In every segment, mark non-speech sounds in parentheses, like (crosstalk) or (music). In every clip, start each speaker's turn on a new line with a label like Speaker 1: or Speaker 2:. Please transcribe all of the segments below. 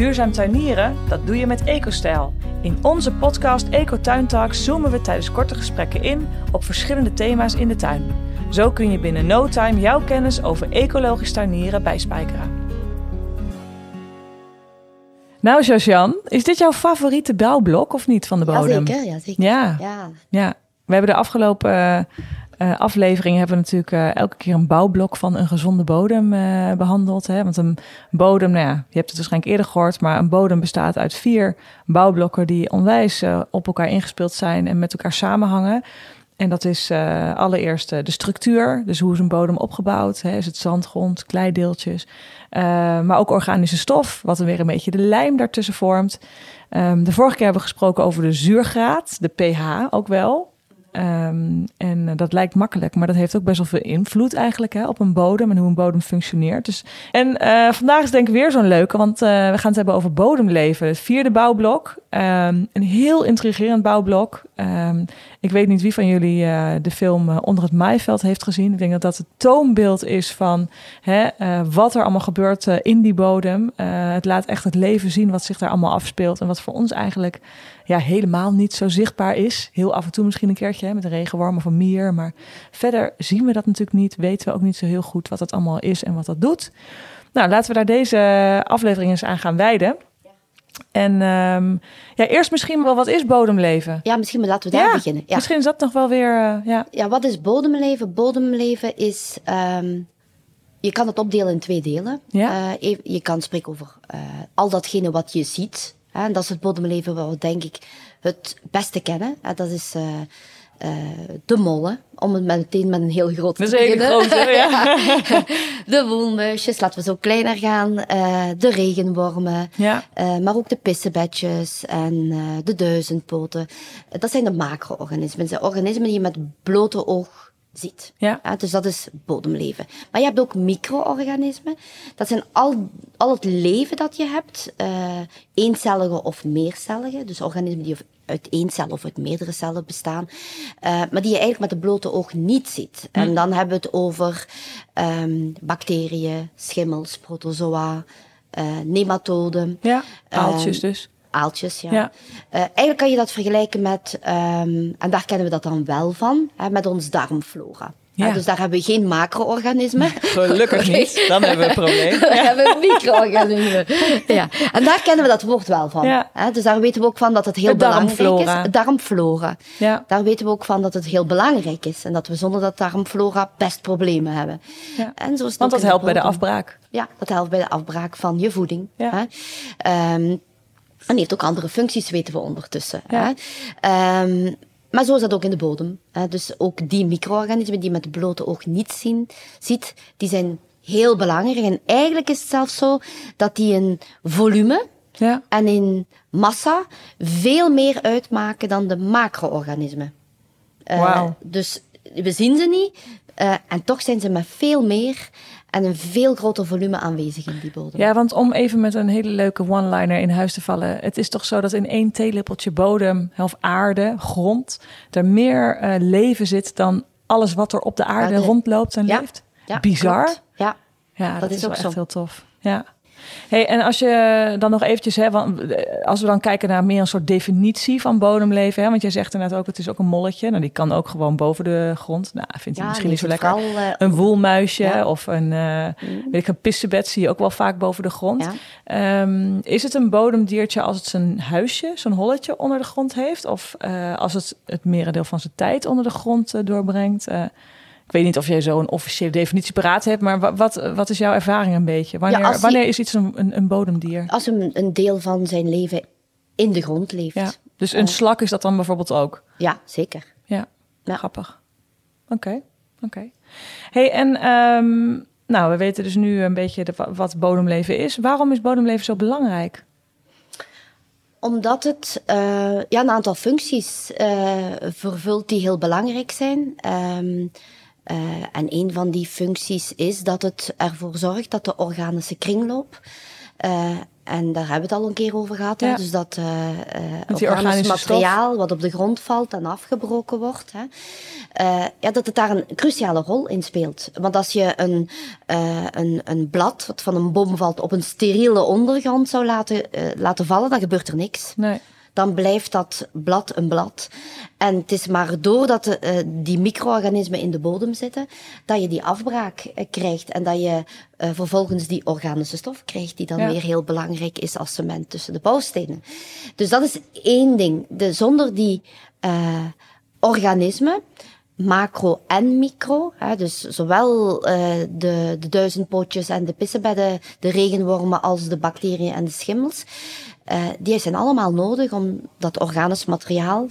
Speaker 1: Duurzaam tuinieren, dat doe je met EcoStijl. In onze podcast Eco Tuin Talks zoomen we tijdens korte gesprekken in op verschillende thema's in de tuin. Zo kun je binnen no time jouw kennis over ecologisch tuinieren bijspijkeren. Nou, Josian, is dit jouw favoriete bouwblok of niet van de bodem?
Speaker 2: Ja, zeker. Ja, zeker.
Speaker 1: Ja.
Speaker 2: ja.
Speaker 1: Ja, we hebben de afgelopen uh, afleveringen hebben we natuurlijk uh, elke keer een bouwblok van een gezonde bodem uh, behandeld. Hè? Want een bodem, nou ja, je hebt het waarschijnlijk eerder gehoord, maar een bodem bestaat uit vier bouwblokken die onwijs op elkaar ingespeeld zijn en met elkaar samenhangen. En dat is allereerst de structuur, dus hoe is een bodem opgebouwd? Hè? Is het zandgrond, kleideeltjes, maar ook organische stof, wat dan weer een beetje de lijm daartussen vormt. Um, de vorige keer hebben we gesproken over de zuurgraad, de pH ook wel. Um, en uh, dat lijkt makkelijk, maar dat heeft ook best wel veel invloed eigenlijk hè, op een bodem en hoe een bodem functioneert. Dus, en uh, vandaag is denk ik weer zo'n leuke, want uh, we gaan het hebben over bodemleven. Het vierde bouwblok, um, een heel intrigerend bouwblok. Um, ik weet niet wie van jullie de film Onder het Maaiveld heeft gezien. Ik denk dat dat het toonbeeld is van hè, wat er allemaal gebeurt in die bodem. het laat echt het leven zien wat zich daar allemaal afspeelt en wat voor ons eigenlijk ja, helemaal niet zo zichtbaar is. Heel af en toe misschien een keertje hè, met een regenworm of een mier. Maar verder zien we dat natuurlijk niet. Weten we ook niet zo heel goed wat het allemaal is en wat dat doet. Nou, laten we daar deze aflevering eens aan gaan wijden. En um, ja, eerst misschien wel, wat is bodemleven?
Speaker 2: Ja, misschien laten we daar
Speaker 1: ja,
Speaker 2: beginnen. Ja.
Speaker 1: Misschien is dat nog wel weer, uh, ja.
Speaker 2: Ja, wat is bodemleven? Bodemleven is, um, je kan het opdelen in twee delen.
Speaker 1: Ja.
Speaker 2: Uh, je kan spreken over uh, al datgene wat je ziet. En dat is het bodemleven wat we denk ik het beste kennen. Dat is uh, uh, de mollen, om het meteen met een heel groot
Speaker 1: te beginnen. Grote, ja. (laughs)
Speaker 2: de woelmuisjes, laten we zo kleiner gaan. Uh, de regenwormen,
Speaker 1: ja.
Speaker 2: maar ook de pissebedjes en de duizendpoten. dat zijn de macro-organismen. Dat zijn organismen die je met blote oog ziet.
Speaker 1: Ja.
Speaker 2: ja. dus dat is bodemleven. Maar je hebt ook micro-organismen. Dat zijn al, al het leven dat je hebt. Uh, eencellige of meercellige. Dus organismen die uit één cel of uit meerdere cellen bestaan. Uh, maar die je eigenlijk met de blote oog niet ziet. Hm. En dan hebben we het over um, bacteriën, schimmels, protozoa, uh, nematoden.
Speaker 1: Ja, aaltjes dus
Speaker 2: aaltjes. Ja.
Speaker 1: ja.
Speaker 2: Uh, eigenlijk kan je dat vergelijken met, um, en daar kennen we dat dan wel van, hè, met ons darmflora.
Speaker 1: Ja.
Speaker 2: Uh, dus daar hebben we geen macro-organismen. (laughs)
Speaker 1: Gelukkig niet, (laughs) dan hebben we een probleem. (laughs)
Speaker 2: dan hebben we micro-organismen. ja. En daar kennen we dat woord wel van.
Speaker 1: Ja.
Speaker 2: Hè, dus daar weten we ook van dat het heel belangrijk is. Darmflora.
Speaker 1: Ja.
Speaker 2: Daar weten we ook van dat het heel belangrijk is. En dat we zonder dat darmflora best problemen hebben.
Speaker 1: Ja.
Speaker 2: En zo is het
Speaker 1: Want dat helpt bij de afbraak.
Speaker 2: Ja, dat helpt bij de afbraak van je voeding.
Speaker 1: Ja.
Speaker 2: Hè. Um, en heeft ook andere functies, weten we ondertussen.
Speaker 1: Ja.
Speaker 2: Hè? Um, maar zo is dat ook in de bodem. Hè? Dus ook die micro-organismen die je met het blote oog niet zien, ziet, die zijn heel belangrijk. En eigenlijk is het zelfs zo dat die in volume
Speaker 1: ja.
Speaker 2: en in massa veel meer uitmaken dan de macro-organismen.
Speaker 1: Uh, wow.
Speaker 2: Dus we zien ze niet, uh, en toch zijn ze met veel meer en een veel groter volume aanwezig in die bodem.
Speaker 1: Ja, want om even met een hele leuke one-liner in huis te vallen. Het is toch zo dat in één theelepeltje bodem of aarde, grond, er meer uh, leven zit dan alles wat er op de aarde rondloopt en
Speaker 2: Ja,
Speaker 1: leeft.
Speaker 2: Ja,
Speaker 1: Bizar.
Speaker 2: klopt. Ja,
Speaker 1: Ja, dat,
Speaker 2: Dat
Speaker 1: is,
Speaker 2: ook
Speaker 1: echt
Speaker 2: zo.
Speaker 1: heel tof. Ja. Hey, en als je dan nog eventjes, hè, want eh, als we dan kijken naar meer een soort definitie van bodemleven, hè, want jij zegt inderdaad ook, het is ook een molletje. Nou, die kan ook gewoon boven de grond. Nou, vindt hij
Speaker 2: ja
Speaker 1: misschien niet zo lekker.
Speaker 2: vooral, eh,
Speaker 1: Een woelmuisje
Speaker 2: Ja.
Speaker 1: of een, eh, weet ik, een pissebed zie je ook wel vaak boven de grond.
Speaker 2: Ja.
Speaker 1: Ehm, is het een bodemdiertje als het zijn huisje, zo'n holletje onder de grond heeft? Of als het het merendeel van zijn tijd onder de grond doorbrengt? Eh, ik weet niet of jij zo'n officiële definitie paraat hebt, maar wa- wat, wat is jouw ervaring een beetje? Wanneer,
Speaker 2: hij-
Speaker 1: wanneer is iets een, een, een bodemdier?
Speaker 2: Als een, een deel van zijn leven in de grond leeft.
Speaker 1: Ja.
Speaker 2: Ja,
Speaker 1: Dus een slak is dat dan bijvoorbeeld ook?
Speaker 2: zeker.
Speaker 1: Ja,
Speaker 2: Ja.
Speaker 1: grappig. Oké, oké. Hey, en ehm, nou, we weten dus nu een beetje de, wat bodemleven is. Waarom is bodemleven zo belangrijk?
Speaker 2: Omdat het eh, ja, een aantal functies eh, vervult die heel belangrijk zijn. Ehm, eh, en een van die functies is dat het ervoor zorgt dat de organische kringloop eh, en daar hebben we het al een keer over gehad.
Speaker 1: Ja.
Speaker 2: Dus dat eh eh, organisch materiaal wat op de grond valt en afgebroken wordt. Hè? Ja, dat het daar een cruciale rol in speelt. Want als je een, een, een blad wat van een bom valt op een steriele ondergrond zou laten, laten vallen, dan gebeurt er niks
Speaker 1: Nee.
Speaker 2: Dan blijft dat blad een blad. En het is maar doordat de, eh, die micro-organismen in de bodem zitten, dat je die afbraak eh, krijgt. En dat je eh, vervolgens die organische stof krijgt, die dan
Speaker 1: Ja.
Speaker 2: weer heel belangrijk is als cement tussen de bouwstenen. Dus dat is één ding. De, zonder die organismen, macro en micro, hè, dus zowel de, de duizendpootjes en de pissenbedden, de regenwormen als de bacteriën en de schimmels, eh, die zijn allemaal nodig om dat organisch materiaal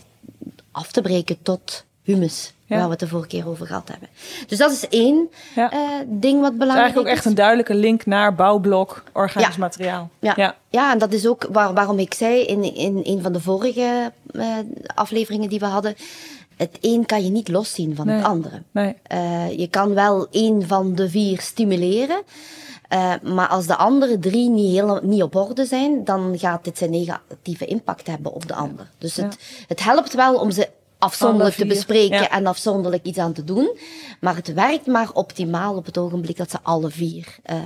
Speaker 2: af te breken tot humus,
Speaker 1: Ja.
Speaker 2: waar we het de vorige keer over gehad hebben. Dus dat is één
Speaker 1: Ja.
Speaker 2: eh, ding wat
Speaker 1: Het is
Speaker 2: belangrijk
Speaker 1: eigenlijk ook echt een duidelijke link naar bouwblok, organisch
Speaker 2: Ja.
Speaker 1: materiaal.
Speaker 2: Ja.
Speaker 1: ja.
Speaker 2: Ja. en dat is ook waar, waarom ik zei in, in een van de vorige eh, afleveringen die we hadden. Het een kan je niet loszien van
Speaker 1: Nee.
Speaker 2: het andere.
Speaker 1: Nee.
Speaker 2: Eh, je kan wel één van de vier stimuleren. eh, maar als de andere drie niet, heel, niet op orde zijn, dan gaat dit zijn negatieve impact hebben op de ander. Dus het, het helpt wel om ze afzonderlijk te bespreken
Speaker 1: ja.
Speaker 2: en afzonderlijk iets aan te doen. Maar het werkt maar optimaal op het ogenblik dat ze alle vier eh,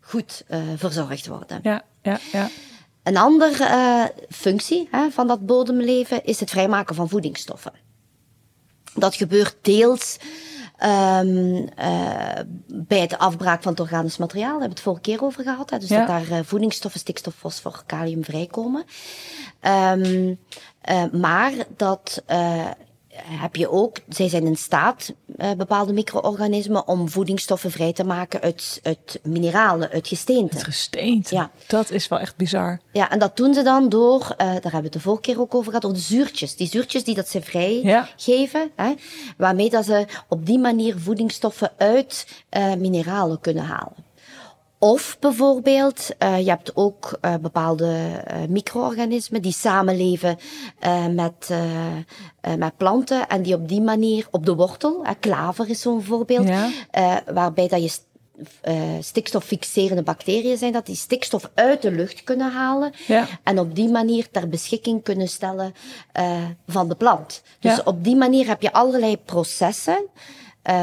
Speaker 2: goed verzorgd worden.
Speaker 1: Ja, ja, ja.
Speaker 2: Een andere functie hè, van dat bodemleven is het vrijmaken van voedingsstoffen. Dat gebeurt deels ehm, eh, bij het afbraak van het organisch materiaal. Daar hebben we het vorige keer over gehad. Hè, dus
Speaker 1: Ja.
Speaker 2: dat daar eh, voedingsstoffen, stikstof, fosfor, kalium vrijkomen. Ehm, eh, maar dat heb je ook, zij zijn in staat, eh, bepaalde micro-organismen, om voedingsstoffen vrij te maken uit, uit mineralen, uit gesteente.
Speaker 1: Het gesteente.
Speaker 2: Ja.
Speaker 1: Dat is wel echt bizar.
Speaker 2: Ja, en dat doen ze dan door, eh, daar hebben we het de vorige keer ook over gehad, door de zuurtjes. Die zuurtjes die dat ze vrijgeven,
Speaker 1: Ja.
Speaker 2: hè, waarmee dat ze op die manier voedingsstoffen uit eh, mineralen kunnen halen. Of bijvoorbeeld, eh, je hebt ook eh, bepaalde eh, micro-organismen die samenleven met, met planten en die op die manier op de wortel, klaver is zo'n voorbeeld,
Speaker 1: Ja.
Speaker 2: waarbij dat je st- stikstoffixerende bacteriën zijn, dat die stikstof uit de lucht kunnen halen
Speaker 1: Ja.
Speaker 2: en op die manier ter beschikking kunnen stellen van de plant. Dus
Speaker 1: Ja.
Speaker 2: op die manier heb je allerlei processen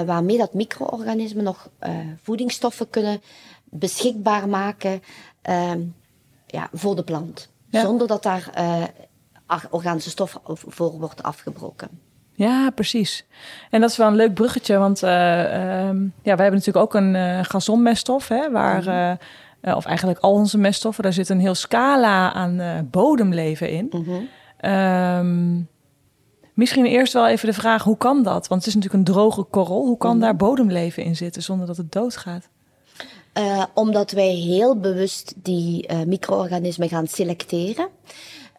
Speaker 2: waarmee dat micro-organismen nog voedingsstoffen kunnen beschikbaar maken ehm, ja, voor de plant.
Speaker 1: Ja.
Speaker 2: Zonder dat daar eh, organische stof voor wordt afgebroken.
Speaker 1: Ja, precies. En dat is wel een leuk bruggetje, want ehm, ja, wij hebben natuurlijk ook een eh gazonmeststof, hè, waar, eh, of eigenlijk al onze meststoffen, daar zit een heel scala aan bodemleven in. Ehm, misschien eerst wel even de vraag, hoe kan dat? Want het is natuurlijk een droge korrel. Hoe kan daar bodemleven in zitten zonder dat het doodgaat?
Speaker 2: Eh, omdat wij heel bewust die eh, micro-organismen gaan selecteren.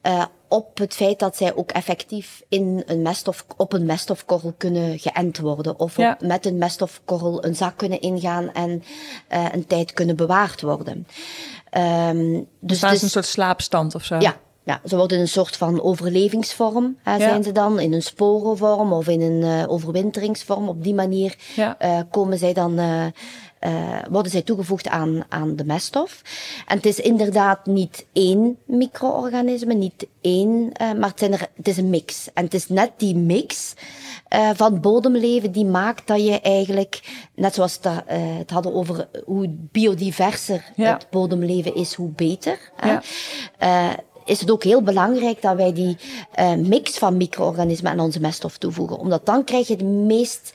Speaker 2: eh, op het feit dat zij ook effectief in een meststof, op een meststofkorrel kunnen geënt worden. Of
Speaker 1: Ja.
Speaker 2: op, met een meststofkorrel een zak kunnen ingaan en een tijd kunnen bewaard worden. Ehm,
Speaker 1: Dus
Speaker 2: dus
Speaker 1: staan
Speaker 2: het
Speaker 1: ze een
Speaker 2: is-
Speaker 1: soort slaapstand of zo?
Speaker 2: ja, ja, ze worden in een soort van overlevingsvorm, hè, zijn ze dan, in een sporenvorm of in een eh, overwinteringsvorm. Op die manier
Speaker 1: Ja.
Speaker 2: eh, komen zij dan, eh, worden zij toegevoegd aan, aan de meststof. En het is inderdaad niet één micro-organisme, niet één, maar het, zijn er, het is een mix. En het is net die mix van bodemleven die maakt dat je eigenlijk, net zoals we het, het hadden over hoe biodiverser
Speaker 1: Ja.
Speaker 2: het bodemleven is, hoe beter. hè. Is het ook heel belangrijk dat wij die eh, mix van micro-organismen aan onze meststof toevoegen. Omdat dan krijg je de meest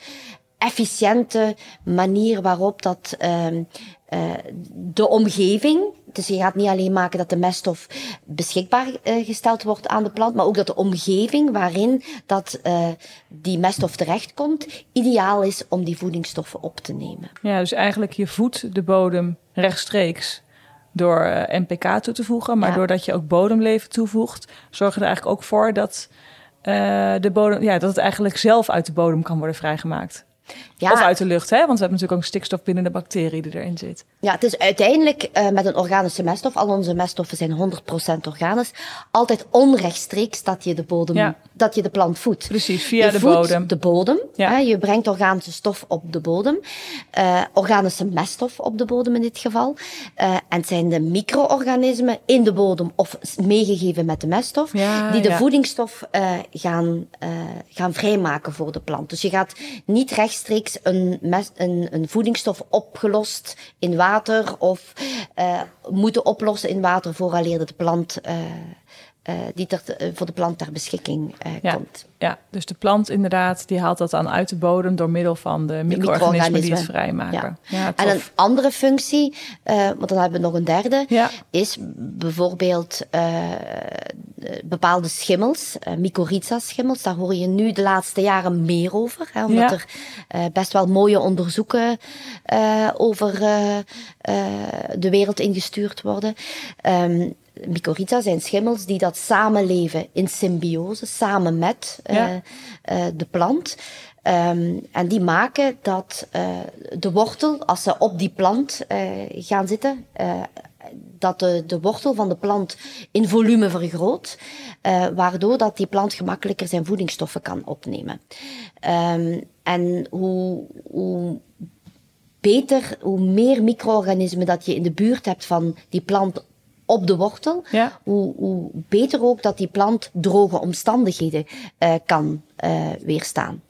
Speaker 2: efficiënte manier waarop dat ehm, eh, de omgeving, dus je gaat niet alleen maken dat de meststof beschikbaar eh, gesteld wordt aan de plant, maar ook dat de omgeving waarin dat, die meststof terechtkomt, ideaal is om die voedingsstoffen op te nemen.
Speaker 1: Ja, dus eigenlijk je voedt de bodem rechtstreeks door eh, NPK toe te voegen. Maar
Speaker 2: Ja.
Speaker 1: doordat je ook bodemleven toevoegt, zorg je er eigenlijk ook voor dat, eh, de bodem, ja, dat het eigenlijk zelf uit de bodem kan worden vrijgemaakt.
Speaker 2: Ja.
Speaker 1: Of uit de lucht, hè? Want we hebben natuurlijk ook stikstof binnen de bacterie die erin zit.
Speaker 2: Ja, het is uiteindelijk uh, met een organische meststof, al onze meststoffen zijn 100% organisch, altijd onrechtstreeks dat je de bodem, ja. dat je de plant voedt.
Speaker 1: Precies, via
Speaker 2: je
Speaker 1: de bodem.
Speaker 2: de bodem. Ja. Hè, je brengt organische stof op de bodem. Uh, organische meststof op de bodem in dit geval. Uh, en het zijn de micro-organismen in de bodem of meegegeven met de meststof,
Speaker 1: ja,
Speaker 2: die de voedingsstof gaan, gaan vrijmaken voor de plant. Dus je gaat niet rechtstreeks een, een, een voedingsstof opgelost in water of uh, moeten oplossen in water vooraleer de plant uh, die ter, voor de plant ter beschikking
Speaker 1: ja,
Speaker 2: komt.
Speaker 1: Ja, dus de plant inderdaad, die haalt dat dan uit de bodem door middel van de micro-organismen die het vrijmaken.
Speaker 2: Ja. en een andere functie, want dan hebben we nog een derde, is bijvoorbeeld bepaalde schimmels, mycorrhiza-schimmels. Daar hoor je nu de laatste jaren meer over, hè, omdat er best wel mooie onderzoeken over de wereld ingestuurd worden. Um, mycorrhiza zijn schimmels die dat samenleven in symbiose, samen met
Speaker 1: Ja.
Speaker 2: uh, de plant. Um, en die maken dat uh, de wortel, als ze op die plant gaan zitten, dat de, de wortel van de plant in volume vergroot, waardoor dat die plant gemakkelijker zijn voedingsstoffen kan opnemen. Um, en hoe, hoe beter, hoe meer micro-organismen dat je in de buurt hebt van die plant op de wortel,
Speaker 1: ja.
Speaker 2: hoe, hoe, beter ook dat die plant droge omstandigheden uh, kan uh, weerstaan.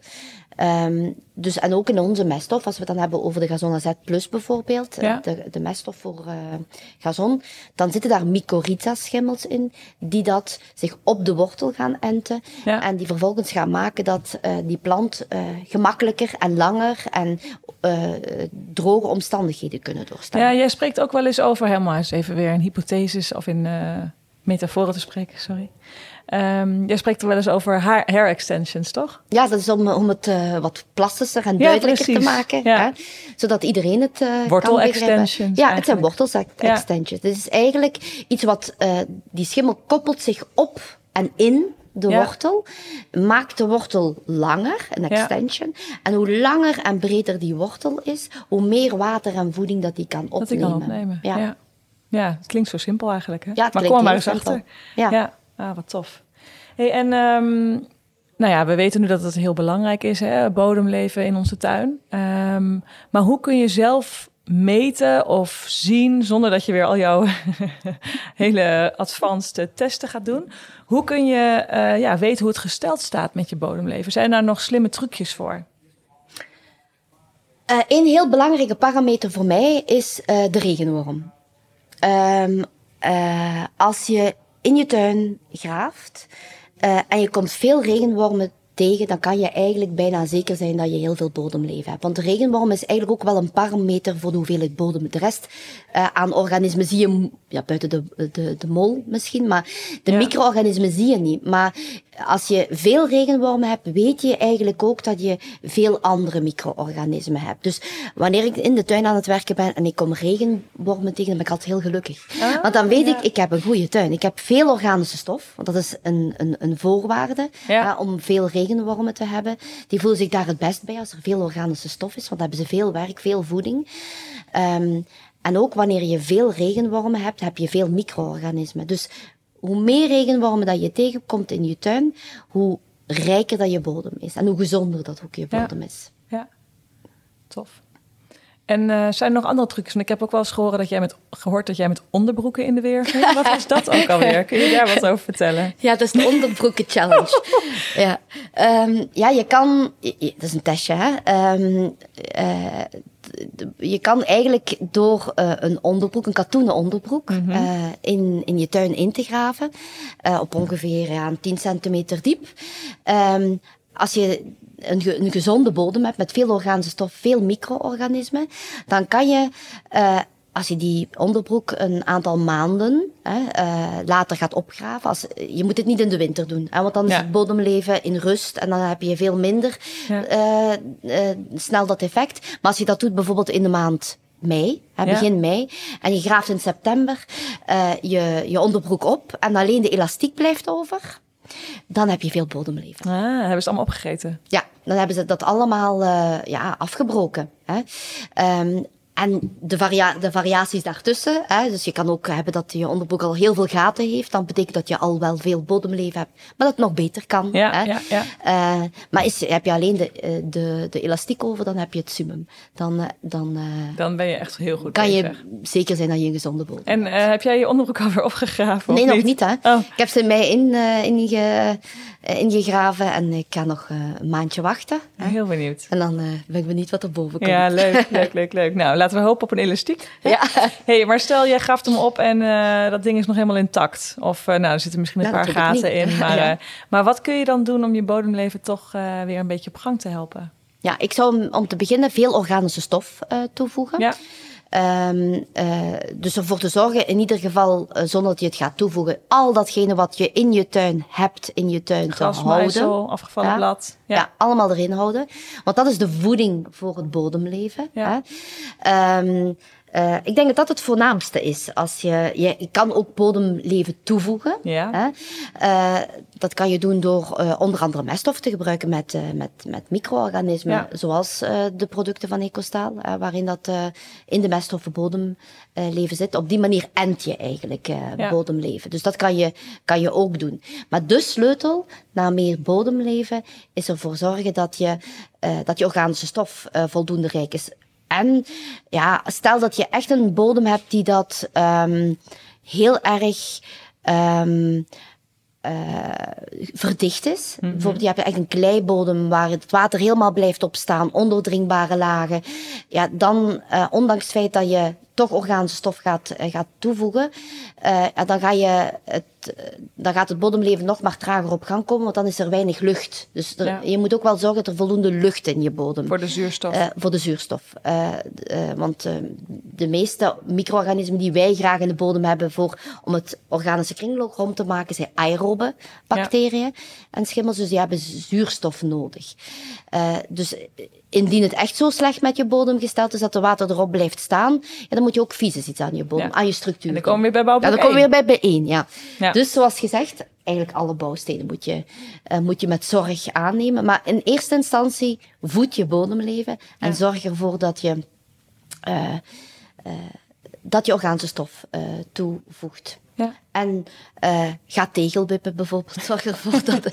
Speaker 2: Um, dus, en ook in onze meststof, als we het dan hebben over de Gazon AZ Plus bijvoorbeeld,
Speaker 1: ja.
Speaker 2: de, de meststof voor uh, gazon, dan zitten daar mycorrhiza-schimmels in, die dat zich op de wortel gaan enten
Speaker 1: ja.
Speaker 2: en die vervolgens gaan maken dat uh, die plant uh, gemakkelijker en langer en droge omstandigheden kunnen doorstaan.
Speaker 1: Ja, jij spreekt ook wel eens over, helemaal eens even weer in hypotheses of in metaforen te spreken, sorry. Um, jij spreekt er wel eens over hair, hair extensions, toch?
Speaker 2: Ja, dat is om, om het uh, wat plastischer en duidelijker
Speaker 1: ja,
Speaker 2: te maken.
Speaker 1: Ja.
Speaker 2: Hè? Zodat iedereen het uh,
Speaker 1: Wortel
Speaker 2: kan
Speaker 1: extensions.
Speaker 2: Ja, eigenlijk. het zijn wortels extensions. Het is eigenlijk iets wat, uh, die schimmel koppelt zich op en in de
Speaker 1: ja.
Speaker 2: wortel, maakt de wortel langer, een extension. Ja. En hoe langer en breder die wortel is, hoe meer water en voeding dat die kan opnemen.
Speaker 1: Dat die kan opnemen, ja. ja. ja het klinkt zo simpel eigenlijk, hè?
Speaker 2: Ja, het
Speaker 1: maar
Speaker 2: kom
Speaker 1: maar eens achter.
Speaker 2: Ja.
Speaker 1: Ah, wat tof. Hey, en um, nou ja, we weten nu dat het heel belangrijk is, hè, bodemleven in onze tuin. Um, maar hoe kun je zelf meten of zien, zonder dat je weer al jouw (laughs) hele advanced testen gaat doen, hoe kun je uh, ja, weten hoe het gesteld staat met je bodemleven? Zijn daar nog slimme trucjes voor?
Speaker 2: Uh, een heel belangrijke parameter voor mij is uh, de regenworm. Um, als je in je tuin graaft uh, en je komt veel regenwormen tegen, dan kan je eigenlijk bijna zeker zijn dat je heel veel bodemleven hebt. Want de regenworm is eigenlijk ook wel een parameter voor de hoeveelheid bodem. De rest uh, aan organismen zie je, ja, buiten de, de, de mol misschien, maar de
Speaker 1: Ja.
Speaker 2: micro-organismen zie je niet. Maar als je veel regenwormen hebt, weet je eigenlijk ook dat je veel andere micro-organismen hebt. Dus wanneer ik in de tuin aan het werken ben en ik kom regenwormen tegen, dan ben ik altijd heel gelukkig.
Speaker 1: Ah,
Speaker 2: Want dan weet
Speaker 1: ja.
Speaker 2: ik, ik heb een goede tuin. Ik heb veel organische stof, want dat is een, een, een voorwaarde
Speaker 1: Ja.
Speaker 2: ja, om veel regenwormen te hebben. Die voelen zich daar het best bij als er veel organische stof is, want dan hebben ze veel werk, veel voeding. Um, en ook wanneer je veel regenwormen hebt, heb je veel micro-organismen. Dus hoe meer regenwormen dat je tegenkomt in je tuin, hoe rijker dat je bodem is. En hoe gezonder dat ook je
Speaker 1: Ja.
Speaker 2: bodem is.
Speaker 1: Ja, tof. En uh, zijn er nog andere trucs? Want ik heb ook wel eens gehoord dat jij met, gehoord dat jij met onderbroeken in de weer ging. Wat was dat ook alweer? Kun je daar wat over vertellen? (laughs)
Speaker 2: Ja, dat is de onderbroeken challenge. (laughs) ja. Um, ja, je kan... Dat is een testje, hè. Um, uh, je kan eigenlijk door uh, een onderbroek, een katoenen onderbroek, mm -hmm. uh, in, in je tuin in te graven, uh, op ongeveer ja, 10 centimeter diep. Um, als je een, ge een, gezonde bodem hebt met veel organische stof, veel micro-organismen, dan kan je als je die onderbroek een aantal maanden hè, uh, later gaat opgraven, als, je moet het niet in de winter doen, hè, want dan is het bodemleven in rust en dan heb je veel minder
Speaker 1: Ja.
Speaker 2: uh, uh, snel dat effect. Maar als je dat doet bijvoorbeeld in de maand mei, hè,
Speaker 1: Ja.
Speaker 2: begin mei, en je graaft in september je, je onderbroek op en alleen de elastiek blijft over, dan heb je veel bodemleven.
Speaker 1: Ah, hebben ze allemaal opgegeten?
Speaker 2: Ja, dan hebben ze dat allemaal uh, ja, afgebroken. Hè. Um, en de, varia de variaties daartussen, hè, dus je kan ook hebben dat je onderbroek al heel veel gaten heeft, dan betekent dat je al wel veel bodemleven hebt, maar dat het nog beter kan.
Speaker 1: Ja,
Speaker 2: hè.
Speaker 1: ja, ja.
Speaker 2: Uh, maar is, heb je alleen de, eh, de, de elastiek over, dan heb je het summum. Dan, uh, dan, uh,
Speaker 1: dan ben je echt heel goed
Speaker 2: Kan
Speaker 1: bezig.
Speaker 2: je zeker zijn dat je een gezonde bodem
Speaker 1: En heb jij je onderbroek (laughs) alweer opgegraven?
Speaker 2: Nee, nog
Speaker 1: niet,
Speaker 2: niet hè.
Speaker 1: Oh.
Speaker 2: Ik heb ze mij in, inge, ingegraven en ik ga nog een maandje wachten. Hè.
Speaker 1: Heel benieuwd.
Speaker 2: En dan ben ik benieuwd wat er boven komt.
Speaker 1: Ja, leuk, (laughs) leuk, leuk, leuk. Nou, laten we hopen op een elastiek. (laughs)
Speaker 2: Ja.
Speaker 1: hey, maar stel, jij graaft hem op en uh, dat ding is nog helemaal intact. Of uh, nou, er zitten misschien een
Speaker 2: ja,
Speaker 1: paar gaten in. (laughs) Maar,
Speaker 2: ja.
Speaker 1: uh, maar wat kun je dan doen om je bodemleven toch weer een beetje op gang te helpen?
Speaker 2: Ja, ik zou om te beginnen veel organische stof toevoegen.
Speaker 1: Ja.
Speaker 2: Um, dus ervoor te zorgen, in ieder geval, zonder dat je het gaat toevoegen, al datgene wat je in je tuin hebt, in je tuin
Speaker 1: Gras,
Speaker 2: te houden.
Speaker 1: Maïsel, afgevallen
Speaker 2: ja.
Speaker 1: blad.
Speaker 2: Ja. ja. allemaal erin houden. Want dat is de voeding voor het bodemleven.
Speaker 1: Ja.
Speaker 2: Um, Uh, ik denk dat dat het voornaamste is. Als je, je, je kan ook bodemleven toevoegen.
Speaker 1: Ja.
Speaker 2: Hè? Uh, dat kan je doen door uh, onder andere meststof te gebruiken met, met, met micro-organismen.
Speaker 1: Ja.
Speaker 2: Zoals de producten van Ecostaal, waarin dat in de meststoffen bodemleven zit. Op die manier ent je eigenlijk
Speaker 1: ja.
Speaker 2: bodemleven. Dus dat kan je, kan je ook doen. Maar de sleutel naar meer bodemleven is ervoor zorgen dat je, dat je organische stof voldoende rijk is. En ja, stel dat je echt een bodem hebt die dat um, heel erg um, uh, verdicht is. Mm -hmm. Bijvoorbeeld, je hebt echt een kleibodem waar het water helemaal blijft opstaan, ondoordringbare lagen. Ja, dan, uh, ondanks het feit dat je toch organische stof gaat, uh, gaat toevoegen, uh, dan, ga je het, dan gaat het bodemleven nog maar trager op gang komen, want dan is er weinig lucht. Dus er,
Speaker 1: Ja.
Speaker 2: je moet ook wel zorgen dat er voldoende lucht in je bodem
Speaker 1: Voor de zuurstof.
Speaker 2: uh, voor de zuurstof. Uh, want de meeste micro-organismen die wij graag in de bodem hebben voor, om het organische kringloop rond te maken, zijn aerobe bacteriën en schimmels. Dus die hebben zuurstof nodig. Dus indien het echt zo slecht met je bodem gesteld is dat er water erop blijft staan, ja, dan moet je ook vies iets aan je bodem,
Speaker 1: Ja.
Speaker 2: aan je structuur.
Speaker 1: en dan komen we weer bij
Speaker 2: Ja,
Speaker 1: bouwblok
Speaker 2: dan komen we weer bij B1, ja.
Speaker 1: Ja.
Speaker 2: Dus zoals gezegd, eigenlijk alle bouwstenen moet je, uh, moet je met zorg aannemen. Maar in eerste instantie voed je bodemleven en
Speaker 1: Ja.
Speaker 2: zorg ervoor dat je, uh, uh, dat je organische stof toevoegt.
Speaker 1: Ja.
Speaker 2: En uh, ga tegelwippen bijvoorbeeld. Zorg ervoor (laughs) dat,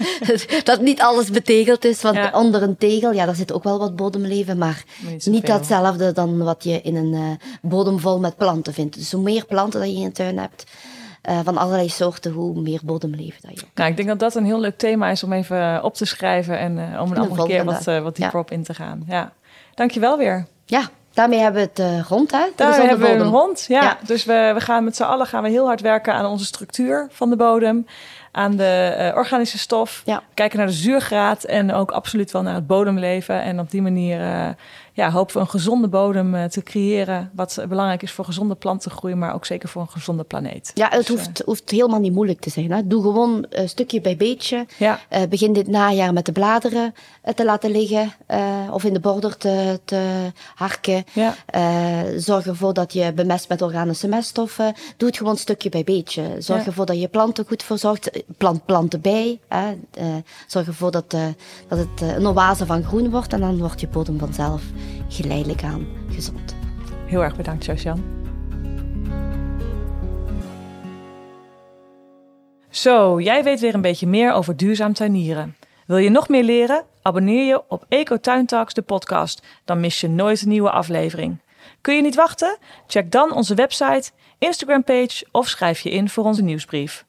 Speaker 2: dat niet alles betegeld is. Want
Speaker 1: Ja.
Speaker 2: onder een tegel, ja, daar zit ook wel wat bodemleven. Maar
Speaker 1: niet
Speaker 2: datzelfde dan wat je in een uh, bodem vol met planten vindt. Dus hoe meer planten dat je in je tuin hebt, uh, van allerlei soorten, hoe meer bodemleven dat je hebt.
Speaker 1: Nou, ik denk dat dat een heel leuk thema is om even op te schrijven en uh, om een andere keer wat, uh, wat dieper op in te gaan. Ja. Dankjewel weer.
Speaker 2: Ja, daarmee hebben we het uh, rond, hè?
Speaker 1: Daar hebben we
Speaker 2: bodem.
Speaker 1: een rond. Ja.
Speaker 2: Ja.
Speaker 1: Dus we, we gaan met z'n allen gaan we heel hard werken aan onze structuur van de bodem. Aan de eh, organische stof.
Speaker 2: Ja.
Speaker 1: Kijken naar de zuurgraad en ook absoluut wel naar het bodemleven. En op die manier eh, ja, hopen we een gezonde bodem eh, te creëren. Wat belangrijk is voor gezonde plantengroei, maar ook zeker voor een gezonde planeet.
Speaker 2: Ja, het
Speaker 1: Dus,
Speaker 2: hoeft, hoeft helemaal niet moeilijk te zijn. Hè? Doe gewoon uh, stukje bij beetje.
Speaker 1: Ja.
Speaker 2: Uh, begin dit najaar met de bladeren uh, te laten liggen uh, of in de border te, te harken.
Speaker 1: Ja.
Speaker 2: Uh, zorg ervoor dat je bemest met organische meststoffen. Doe het gewoon stukje bij beetje. Zorg ervoor dat je planten goed verzorgt. Plant planten bij. Hè? Uh, zorg ervoor dat, uh, dat het uh, een oase van groen wordt. En dan wordt je bodem vanzelf geleidelijk aan gezond.
Speaker 1: Heel erg bedankt, Josjan. Zo, jij weet weer een beetje meer over duurzaam tuinieren. Wil je nog meer leren? Abonneer je op Eco Tuintalks, de podcast. Dan mis je nooit een nieuwe aflevering. Kun je niet wachten? Check dan onze website, Instagram-page of schrijf je in voor onze nieuwsbrief.